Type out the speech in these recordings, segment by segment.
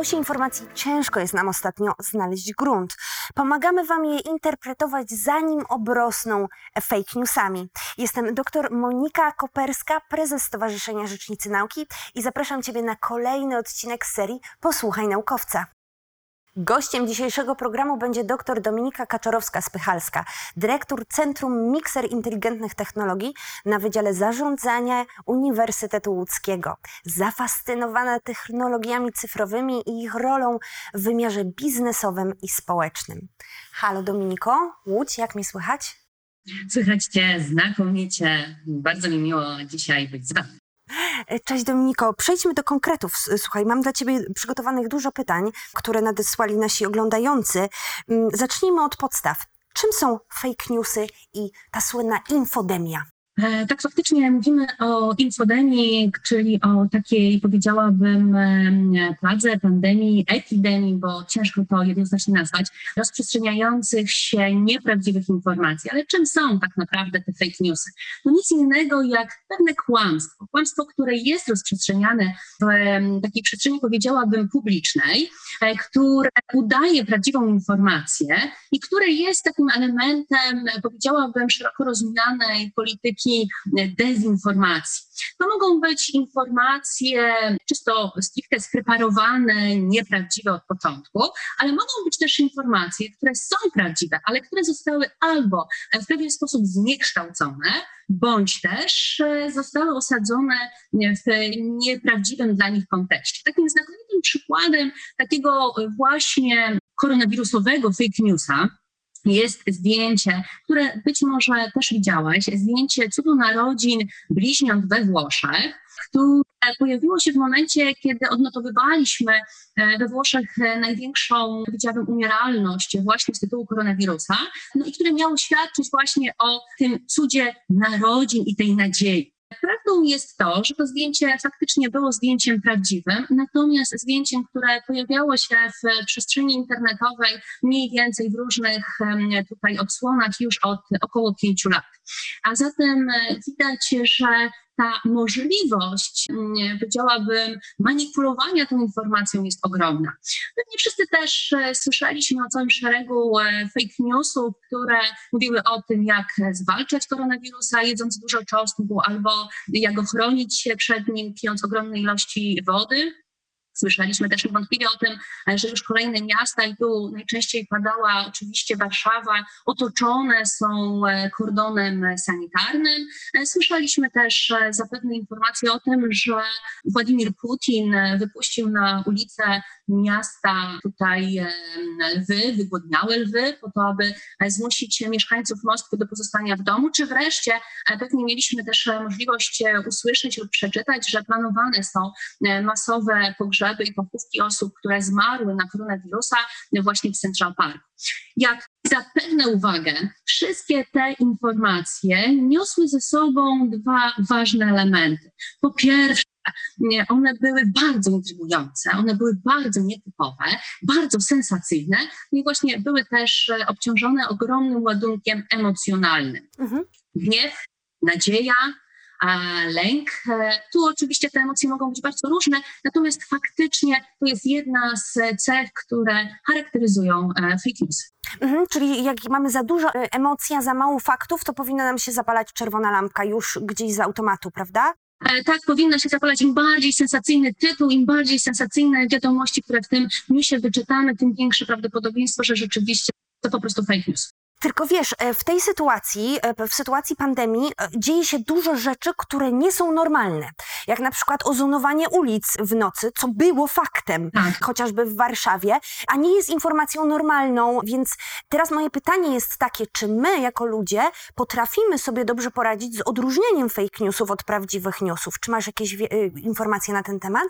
chaosie informacji ciężko jest nam ostatnio znaleźć grunt. Pomagamy Wam je interpretować, zanim obrosną fake newsami. Jestem dr Monika Koperska, prezes Stowarzyszenia Rzecznicy Nauki i zapraszam Ciebie na kolejny odcinek serii Posłuchaj Naukowca. Gościem dzisiejszego programu będzie dr Dominika Kaczorowska-Spychalska, dyrektor Centrum Mikser Inteligentnych Technologii na Wydziale Zarządzania Uniwersytetu Łódzkiego. Zafascynowana technologiami cyfrowymi i ich rolą w wymiarze biznesowym i społecznym. Halo Dominiko, Łódź, jak mi słychać? Słychać Cię znakomicie. Bardzo mi miło dzisiaj być z Wami. E, cześć Dominiko, przejdźmy do konkretów. Słuchaj, mam dla Ciebie przygotowanych dużo pytań, które nadesłali nasi oglądający. Mm, zacznijmy od podstaw. Czym są fake newsy i ta słynna infodemia? E, tak, faktycznie mówimy o infodemii, czyli o takiej, powiedziałabym, pladze, pandemii, epidemii, bo ciężko to jednoznacznie nazwać, rozprzestrzeniających się nieprawdziwych informacji. Ale czym są tak naprawdę te fake newsy? No nic innego jak pewne kłamstwo. Kłamstwo, które jest rozprzestrzeniane w takiej przestrzeni, powiedziałabym, publicznej, e, które udaje prawdziwą informację i które jest takim elementem, powiedziałabym, szeroko rozumianej polityki dezinformacji. To mogą być informacje czysto stricte spreparowane, nieprawdziwe od początku, ale mogą być też informacje, które są prawdziwe, ale które zostały albo w pewien sposób zniekształcone, bądź też e, zostały osadzone w nieprawdziwym dla nich kontekście. Takim znakomitym przykładem takiego właśnie koronawirusowego fake newsa, jest zdjęcie, które być może też widziałeś, zdjęcie cudu narodzin bliźniąt we Włoszech, które pojawiło się w momencie, kiedy odnotowywaliśmy e, we Włoszech największą, powiedziałabym, umieralność właśnie z tytułu koronawirusa, no i które miało świadczyć właśnie o tym cudzie narodzin i tej nadziei. Prawdą jest to, że to zdjęcie faktycznie było zdjęciem prawdziwym, natomiast zdjęciem, które pojawiało się w przestrzeni internetowej mniej więcej w różnych tutaj odsłonach już od około pięciu lat. A zatem e, widać, że ta możliwość, mm, powiedziałabym, manipulowania tą informacją jest ogromna. Pewnie wszyscy też e, słyszeliśmy o całym szeregu e, fake newsów, które mówiły o tym, jak zwalczać koronawirusa jedząc dużo czosnku, albo jak ochronić się przed nim pijąc ogromne ilości wody. Słyszeliśmy też niewątpliwie o tym, że już kolejne miasta, i tu najczęściej padała oczywiście Warszawa, otoczone są e, kordonem sanitarnym. E, słyszeliśmy też e, zapewne informacje o tym, że Władimir Putin wypuścił na ulicę miasta tutaj lwy, wygłodniałe lwy, po to, aby zmusić mieszkańców Moskwy do pozostania w domu, czy wreszcie pewnie mieliśmy też możliwość usłyszeć lub przeczytać, że planowane są masowe pogrzeby i pochówki osób, które zmarły na koronawirusa właśnie w Central Park. Jak zapewne uwagę, wszystkie te informacje niosły ze sobą dwa ważne elementy. Po pierwsze, one były bardzo intrygujące, one były bardzo nietypowe, bardzo sensacyjne i właśnie były też e, obciążone ogromnym ładunkiem emocjonalnym. Mhm. Gniew, nadzieja, lęk. E, tu oczywiście te emocje mogą być bardzo różne, natomiast faktycznie to jest jedna z cech, które charakteryzują e, fake news. Mhm, czyli jak mamy za dużo emocji, a za mało faktów, to powinna nam się zapalać czerwona lampka już gdzieś z automatu, prawda? E, tak powinno się zapalać im bardziej sensacyjny tytuł, im bardziej sensacyjne wiadomości, które w tym newsie wyczytamy, tym większe prawdopodobieństwo, że rzeczywiście to po prostu fake news. Tylko wiesz, e, w tej sytuacji, e, w sytuacji pandemii, e, dzieje się dużo rzeczy, które nie są normalne. Jak na przykład ozonowanie ulic w nocy, co było faktem, tak. chociażby w Warszawie, a nie jest informacją normalną. Więc teraz moje pytanie jest takie, czy my jako ludzie potrafimy sobie dobrze poradzić z odróżnieniem fake newsów od prawdziwych newsów? Czy masz jakieś informacje na ten temat?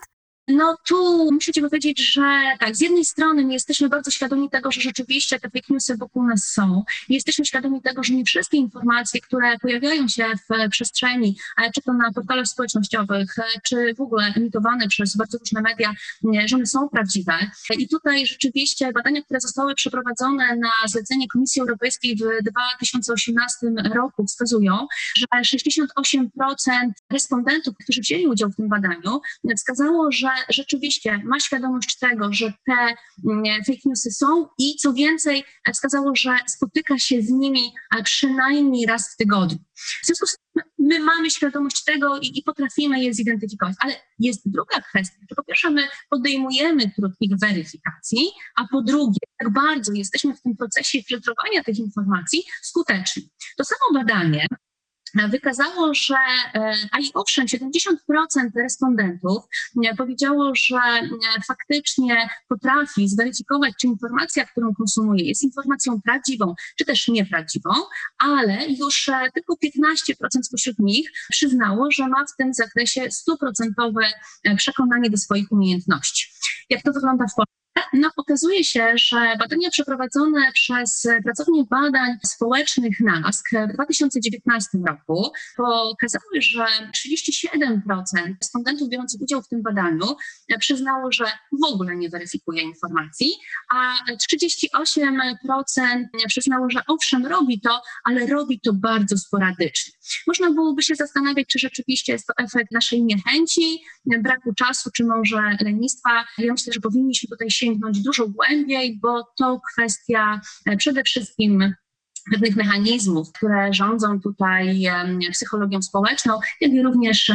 No tu muszę Ci powiedzieć, że tak, z jednej strony my jesteśmy bardzo świadomi tego, że rzeczywiście te fake newsy wokół nas są. Jesteśmy świadomi tego, że nie wszystkie informacje, które pojawiają się w przestrzeni, e, czy to na portalach społecznościowych, e, czy w ogóle emitowane przez bardzo różne media, że one są prawdziwe. I tutaj rzeczywiście badania, które zostały przeprowadzone na zlecenie Komisji Europejskiej w 2018 roku wskazują, że 68% respondentów, którzy wzięli udział w tym badaniu, wskazało, że rzeczywiście ma świadomość tego, że te mm, fake newsy są i co więcej, wskazało, że spotyka się z nimi przynajmniej raz w tygodniu. W związku z tym my mamy świadomość tego i, i, potrafimy je zidentyfikować, ale jest druga kwestia, że po pierwsze my podejmujemy trud ich weryfikacji, a po drugie, jak bardzo jesteśmy w tym procesie filtrowania tych informacji skuteczni. To samo badanie wykazało, że, e, a i owszem, 70% respondentów e, powiedziało, że e, faktycznie potrafi zweryfikować, czy informacja, którą konsumuje, jest informacją prawdziwą, czy też nieprawdziwą, ale już tylko 15% spośród nich przyznało, że ma w tym zakresie stuprocentowe przekonanie do swoich umiejętności. Jak to wygląda w Polsce? No, okazuje się, że badania przeprowadzone przez pracownię badań społecznych NASK w 2019 roku pokazały, że 37% respondentów biorących udział w tym badaniu przyznało, że w ogóle nie weryfikuje informacji, a 38% przyznało, że owszem, robi to, ale robi to bardzo sporadycznie. Można byłoby się zastanawiać, czy rzeczywiście jest to efekt naszej niechęci, braku czasu, czy może lenistwa. Ja myślę, że powinniśmy tutaj sięgnąć dużo głębiej, bo to kwestia e, przede wszystkim pewnych mechanizmów, które rządzą tutaj psychologią społeczną, jak i również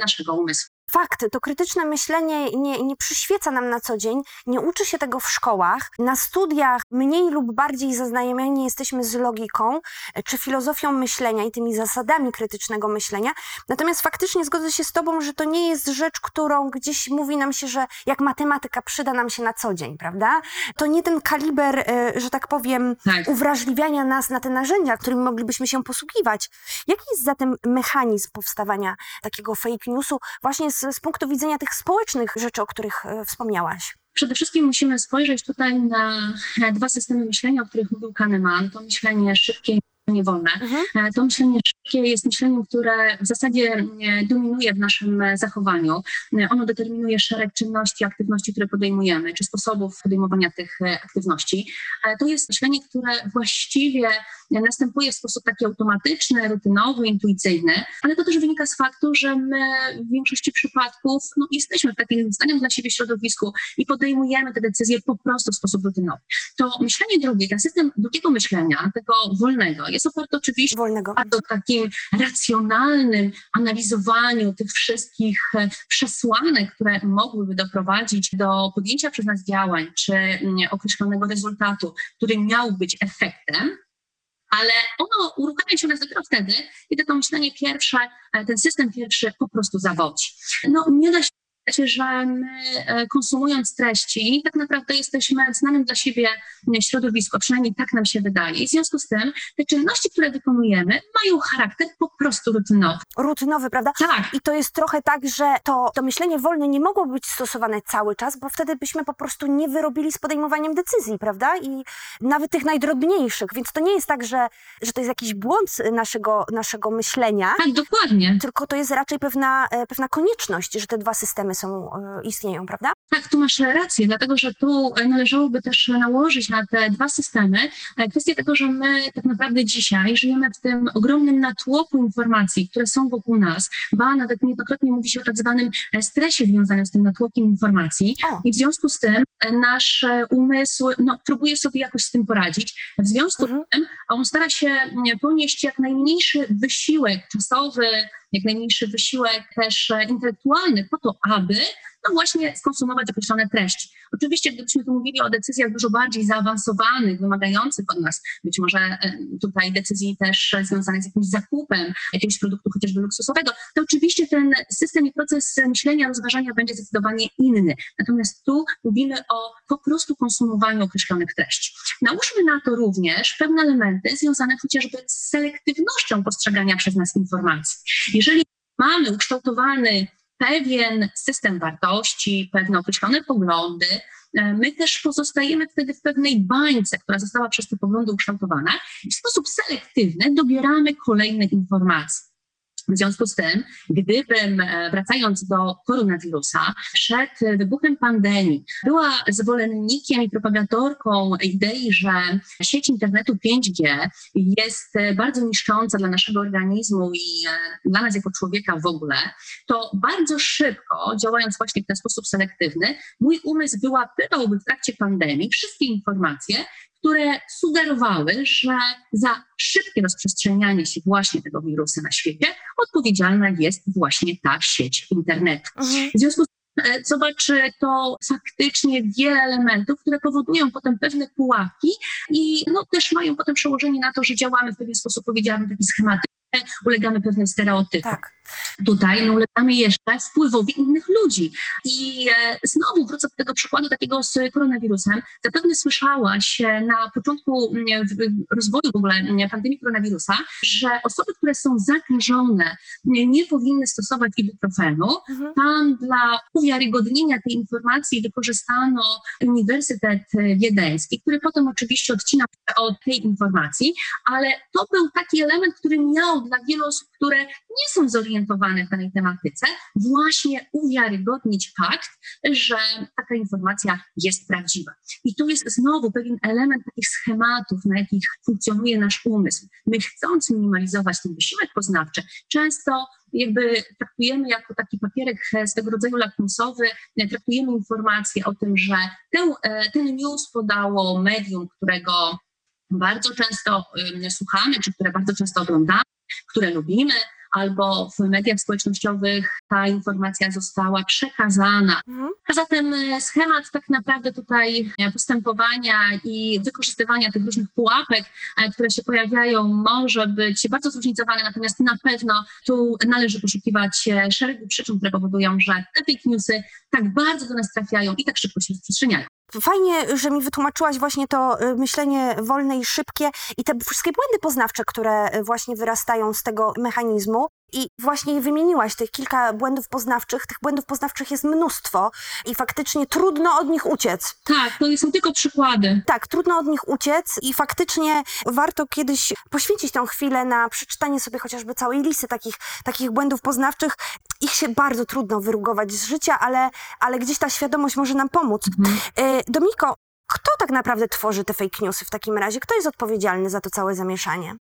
naszego umysłu. Fakt, to krytyczne myślenie nie, nie przyświeca nam na co dzień, nie uczy się tego w szkołach. Na studiach mniej lub bardziej zaznajomieni jesteśmy z logiką e, czy filozofią myślenia i tymi zasadami krytycznego myślenia. Natomiast faktycznie zgodzę się z Tobą, że to nie jest rzecz, którą gdzieś mówi nam się, że jak matematyka przyda nam się na co dzień, prawda? To nie ten kaliber, e, że tak powiem, tak. uwrażliwiania nas na te narzędzia, którymi moglibyśmy się posługiwać. Jaki jest zatem mechanizm powstawania takiego fake newsu właśnie z z, punktu widzenia tych społecznych rzeczy, o których e, wspomniałaś? Przede wszystkim musimy spojrzeć tutaj na dwa systemy myślenia, o których mówił Kahneman. To myślenie szybkie niewolne. Mhm. E, to myślenie szybkie jest myśleniem, które w zasadzie e, dominuje w naszym e, zachowaniu. Ono determinuje szereg czynności, aktywności, które podejmujemy, czy sposobów podejmowania tych aktywności. To jest myślenie, które właściwie następuje w sposób taki automatyczny, rutynowy, intuicyjny, ale to też wynika z faktu, że my w większości przypadków no, jesteśmy w takim zdaniem dla siebie środowisku i podejmujemy te decyzje po prostu w sposób rutynowy. To myślenie drugie, ten system drugiego myślenia, tego wolnego, jest oparty oczywiście Wolnego. na takim racjonalnym analizowaniu tych wszystkich e, przesłanek, które mogłyby doprowadzić do podjęcia przez nas działań czy mm, określonego rezultatu, który miał być efektem, ale ono uruchamia się u nas dopiero wtedy, kiedy to myślenie pierwsze, e, ten system pierwszy po prostu zawodzi. No nie da się że my e, konsumując treści, tak naprawdę jesteśmy znanym dla siebie środowisku, przynajmniej tak nam się wydaje. I w związku z tym te czynności, które wykonujemy, mają charakter po prostu rutynowy. Rutynowy, prawda? Tak. I to jest trochę tak, że to, to myślenie wolne nie mogło być stosowane cały czas, bo wtedy byśmy po prostu nie wyrobili z podejmowaniem decyzji, prawda? I nawet tych najdrobniejszych. Więc to nie jest tak, że, że to jest jakiś błąd naszego, naszego myślenia. Tak, dokładnie. Tylko to jest raczej pewna, e, pewna konieczność, że te dwa systemy są, e, istnieją, prawda? Tak, tu masz rację, dlatego że tu należałoby też nałożyć na te dwa systemy e, kwestię tego, że my tak naprawdę dzisiaj żyjemy w tym ogromnym natłoku informacji, które są wokół nas, ba nawet niejednokrotnie mówi się o tak zwanym e, stresie związanym z tym natłokiem informacji o. i w związku z tym nasz umysł no, próbuje sobie jakoś z tym poradzić. W związku mhm. z tym on stara się ponieść jak najmniejszy wysiłek czasowy, jak najmniejszy wysiłek też e, intelektualny po to, aby no właśnie skonsumować określone treści. Oczywiście, gdybyśmy tu mówili o decyzjach dużo bardziej zaawansowanych, wymagających od nas być może e, tutaj decyzji też związanych z jakimś zakupem jakiegoś produktu chociażby luksusowego, to oczywiście ten system i proces myślenia, rozważania będzie zdecydowanie inny. Natomiast tu mówimy o po prostu konsumowaniu określonych treści. Nałóżmy na to również pewne elementy związane chociażby z selektywnością postrzegania przez nas informacji. Jeżeli mamy ukształtowany pewien system wartości, pewne określone poglądy, e, my też pozostajemy wtedy w pewnej bańce, która została przez te poglądy ukształtowana i w sposób selektywny dobieramy kolejne informacje. W związku z tym, gdybym, e, wracając do koronawirusa, przed wybuchem pandemii była zwolennikiem i propagatorką idei, że sieć internetu 5G jest e, bardzo niszcząca dla naszego organizmu i e, dla nas jako człowieka w ogóle, to bardzo szybko, działając właśnie w ten sposób selektywny, mój umysł wyłapywałby w trakcie pandemii wszystkie informacje, które sugerowały, że za szybkie rozprzestrzenianie się właśnie tego wirusa na świecie odpowiedzialna jest właśnie ta sieć internetu. Mhm. W związku z tym, e, zobacz, e, to faktycznie wiele elementów, które powodują potem pewne pułapki i no, też mają potem przełożenie na to, że działamy w pewien sposób, powiedziałabym, taki schematyczny, ulegamy pewnym stereotypom. Tak. Tutaj no, ulegamy jeszcze wpływowi innych ludzi. I e, znowu wrócę do tego przykładu takiego z koronawirusem. Zapewne słyszałaś e, na początku rozwoju w ogóle pandemii koronawirusa, że osoby, które są zakażone, m, nie powinny stosować ibuprofenu. Mhm. Tam dla uwiarygodnienia tej informacji wykorzystano Uniwersytet e, Wiedeński, który potem oczywiście odcinał od tej informacji, ale to był taki element, który miał dla wielu osób, które nie są zorientowane w danej tematyce, właśnie uwiarygodnić fakt, że taka informacja jest prawdziwa. I tu jest znowu pewien element takich schematów, na jakich funkcjonuje nasz umysł. My chcąc minimalizować ten wysiłek poznawczy, często jakby traktujemy jako taki papierek swego rodzaju lakmusowy, traktujemy informację o tym, że ten, ten news podało medium, którego bardzo często słuchamy, czy które bardzo często oglądamy, które lubimy, albo w mediach społecznościowych ta informacja została przekazana. Mhm. A zatem e, schemat tak naprawdę tutaj e, postępowania i wykorzystywania tych różnych pułapek, e, które się pojawiają, może być bardzo zróżnicowany, natomiast na pewno tu należy poszukiwać szeregu przyczyn, które powodują, że te fake newsy tak bardzo do nas trafiają i tak szybko się rozprzestrzeniają. Fajnie, że mi wytłumaczyłaś właśnie to y, myślenie wolne i szybkie i te wszystkie błędy poznawcze, które y, właśnie wyrastają z tego mechanizmu. I właśnie wymieniłaś tych kilka błędów poznawczych. Tych błędów poznawczych jest mnóstwo i faktycznie trudno od nich uciec. Tak, to są tylko przykłady. Tak, trudno od nich uciec i faktycznie warto kiedyś poświęcić tą chwilę na przeczytanie sobie chociażby całej listy takich, takich błędów poznawczych. Ich się bardzo trudno wyrugować z życia, ale, ale gdzieś ta świadomość może nam pomóc. Mhm. Y, Dominiko, kto tak naprawdę tworzy te fake newsy w takim razie? Kto jest odpowiedzialny za to całe zamieszanie?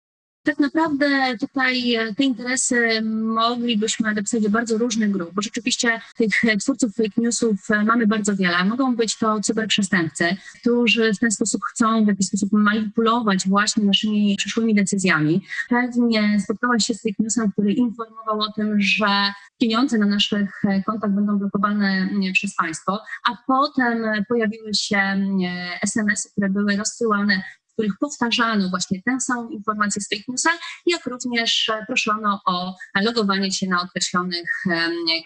Tak naprawdę tutaj e, te interesy moglibyśmy napisać do bardzo różnych grup, bo rzeczywiście tych twórców fake newsów e, mamy bardzo wiele. Mogą być to cyberprzestępcy, którzy w ten sposób chcą w jakiś sposób manipulować właśnie naszymi przyszłymi decyzjami. Pewnie spotkałaś się z fake newsem, który informował o tym, że pieniądze na naszych e, kontach będą blokowane przez państwo, a potem pojawiły się SMS-y, które były rozsyłane których powtarzano właśnie tę samą informację z fake newsa, jak również e, proszono o logowanie się na określonych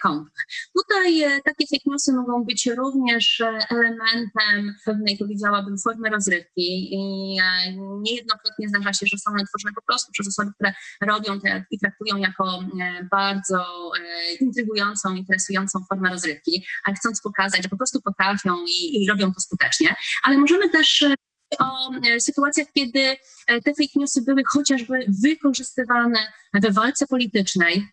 kontach. Tutaj e, takie fake newsy mogą być również e, elementem pewnej, powiedziałabym, formy rozrywki i niejednokrotnie zdarza się, że są one tworzone po prostu przez osoby, które robią te i traktują jako bardzo intrygującą, interesującą formę rozrywki, a chcąc pokazać, że po prostu potrafią i, i robią to skutecznie. Ale możemy też o e, sytuacjach, kiedy e, te fake newsy były chociażby wykorzystywane we walce politycznej.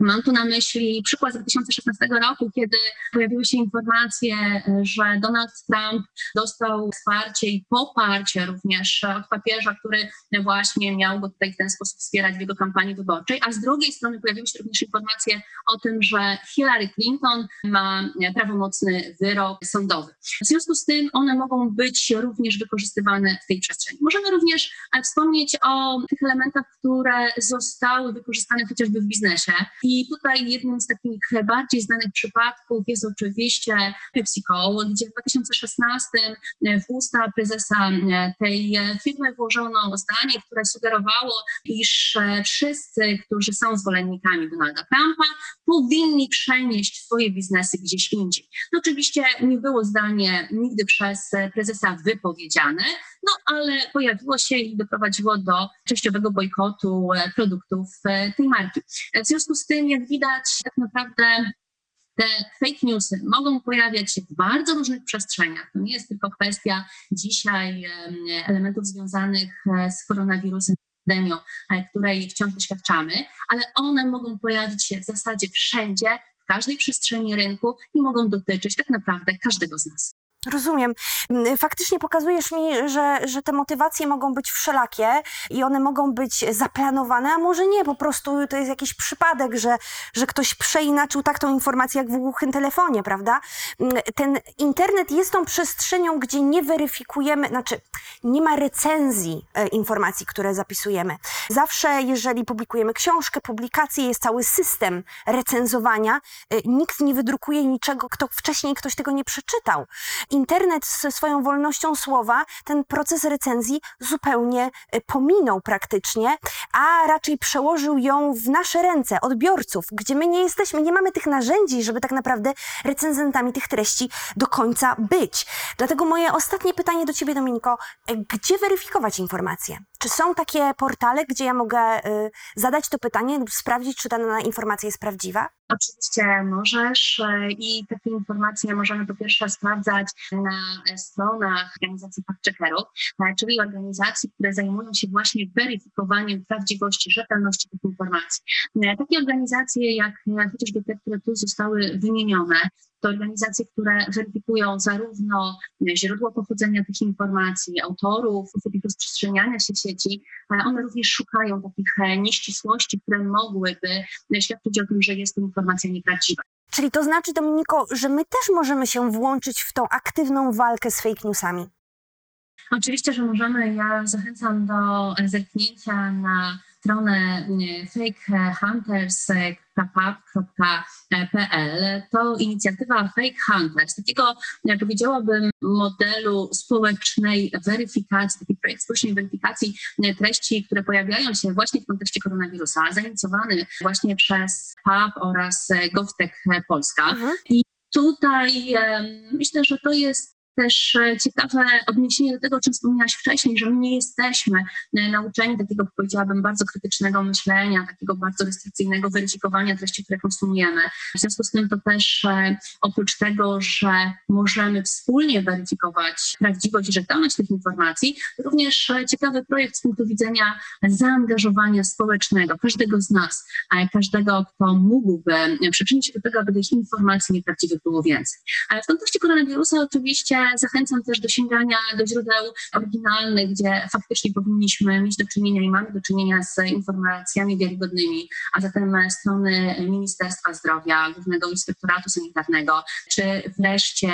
Mam tu na myśli przykład z 2016 roku, kiedy pojawiły się informacje, że Donald Trump dostał wsparcie i poparcie również od papieża, który właśnie miał go tutaj w ten sposób wspierać w jego kampanii wyborczej, a z drugiej strony pojawiły się również informacje o tym, że Hillary Clinton ma prawomocny wyrok sądowy. W związku z tym one mogą być również wykorzystywane w tej przestrzeni. Możemy również e, wspomnieć o tych elementach, które zostały wykorzystane chociażby w biznesie. I tutaj jednym z takich bardziej znanych przypadków jest oczywiście PepsiCo, gdzie w 2016 w usta prezesa e, tej firmy włożono zdanie, które sugerowało, iż e, wszyscy, którzy są zwolennikami Donalda Trumpa, powinni przenieść swoje biznesy gdzieś indziej. No oczywiście nie było zdanie nigdy przez prezesa wypowiedziane, no ale pojawiło się i doprowadziło do częściowego bojkotu e, produktów e, tej marki. E, W związku z tym, jak widać, tak naprawdę te fake newsy mogą pojawiać się w bardzo różnych przestrzeniach. To nie jest tylko kwestia dzisiaj em, elementów związanych z koronawirusem, e, której wciąż doświadczamy, ale one mogą pojawić się w zasadzie wszędzie, w każdej przestrzeni rynku i mogą dotyczyć tak naprawdę każdego z nas. Rozumiem. Mm, Faktycznie pokazujesz mi, że, że te motywacje mogą być wszelakie i one mogą być zaplanowane, a może nie, po prostu to jest jakiś przypadek, że, że ktoś przeinaczył tak tą informację jak w głuchym telefonie, prawda? Mm, Ten internet jest tą przestrzenią, gdzie nie weryfikujemy, znaczy nie ma recenzji e, informacji, które zapisujemy. Zawsze, jeżeli publikujemy książkę, publikację, jest cały system recenzowania. E, Nikt nie wydrukuje niczego, kto wcześniej ktoś tego nie przeczytał internet ze swoją wolnością słowa ten proces recenzji zupełnie y, pominął praktycznie, a raczej przełożył ją w nasze ręce, odbiorców, gdzie my nie jesteśmy, nie mamy tych narzędzi, żeby tak naprawdę recenzentami tych treści do końca być. Dlatego moje ostatnie pytanie do Ciebie, Dominiko, y, gdzie weryfikować informacje? Czy są takie portale, gdzie ja mogę y, zadać to pytanie sprawdzić, czy dana informacja jest prawdziwa? Oczywiście możesz e, i takie informacje możemy po pierwsze sprawdzać na e, stronach organizacji fact-checkerów, e, czyli organizacji, które zajmują się właśnie weryfikowaniem prawdziwości, rzetelności tych informacji. E, Takie organizacje jak chociażby te, które tu zostały wymienione, to organizacje, które weryfikują zarówno e, źródło pochodzenia tych informacji, autorów, sposób ich rozprzestrzeniania się sieci, ale one również szukają takich e, nieścisłości, które mogłyby e, świadczyć o tym, że jest to informacja nieprawdziwa. Czyli to znaczy, Dominiko, że my też możemy się włączyć w tą aktywną walkę z fake newsami. Oczywiście, że możemy. Ja zachęcam do zerknięcia na stronę e, fakehunters.pub.pl. To inicjatywa Fake Hunters, takiego, jak powiedziałabym, modelu społecznej weryfikacji, taki projekt społecznej weryfikacji e, treści, które pojawiają się właśnie w kontekście koronawirusa, zainicjowany właśnie przez PUB oraz e, GovTech Polska. Mhm. Tutaj em, myślę, że to jest też e, ciekawe odniesienie do tego, o czym wspomniałaś wcześniej, że my nie jesteśmy e, nauczeni takiego, powiedziałabym, bardzo krytycznego myślenia, takiego bardzo restrykcyjnego weryfikowania treści, które konsumujemy. W związku z tym to też e, oprócz tego, że możemy wspólnie weryfikować prawdziwość i rzetelność tych informacji, również ciekawy projekt z punktu widzenia zaangażowania społecznego każdego z nas, każdego, kto mógłby przyczynić się do tego, aby tych informacji nieprawdziwych było więcej. Ale w kontekście koronawirusa oczywiście zachęcam też do sięgania do źródeł oryginalnych, gdzie faktycznie powinniśmy mieć do czynienia i mamy do czynienia z informacjami wiarygodnymi, a zatem strony Ministerstwa Zdrowia, Głównego Inspektoratu Sanitarnego, czy wreszcie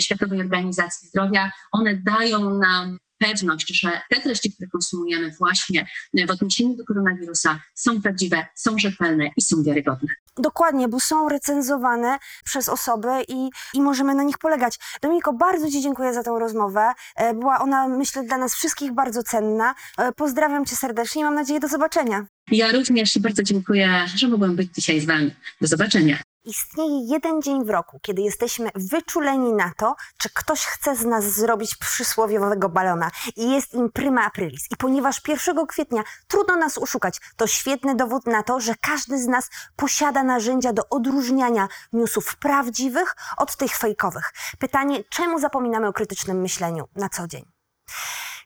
Światowej Organizacji Zdrowia, one dają nam pewność, że te treści, które konsumujemy właśnie w odniesieniu do koronawirusa są prawdziwe, są rzetelne i są wiarygodne. Dokładnie, bo są recenzowane przez osoby i, i możemy na nich polegać. Dominiko, bardzo Ci dziękuję za tę rozmowę. E, Była ona, myślę, dla nas wszystkich bardzo cenna. E, Pozdrawiam Cię serdecznie i mam nadzieję do zobaczenia. Ja również bardzo dziękuję, że mogłam być dzisiaj z Wami. Do zobaczenia. Istnieje jeden dzień w roku, kiedy jesteśmy wyczuleni na to, czy ktoś chce z nas zrobić przysłowiowego balona. I jest im prima aprilis. I ponieważ 1 kwietnia trudno nas oszukać, to świetny dowód na to, że każdy z nas posiada narzędzia do odróżniania newsów prawdziwych od tych fejkowych. Pytanie, czemu zapominamy o krytycznym myśleniu na co dzień?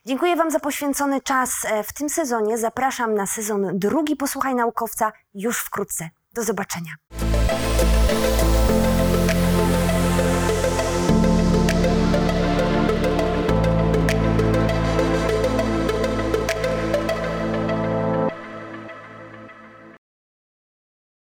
Dziękuję Wam za poświęcony czas e, w tym sezonie. Zapraszam na sezon drugi Posłuchaj Naukowca już wkrótce. Do zobaczenia.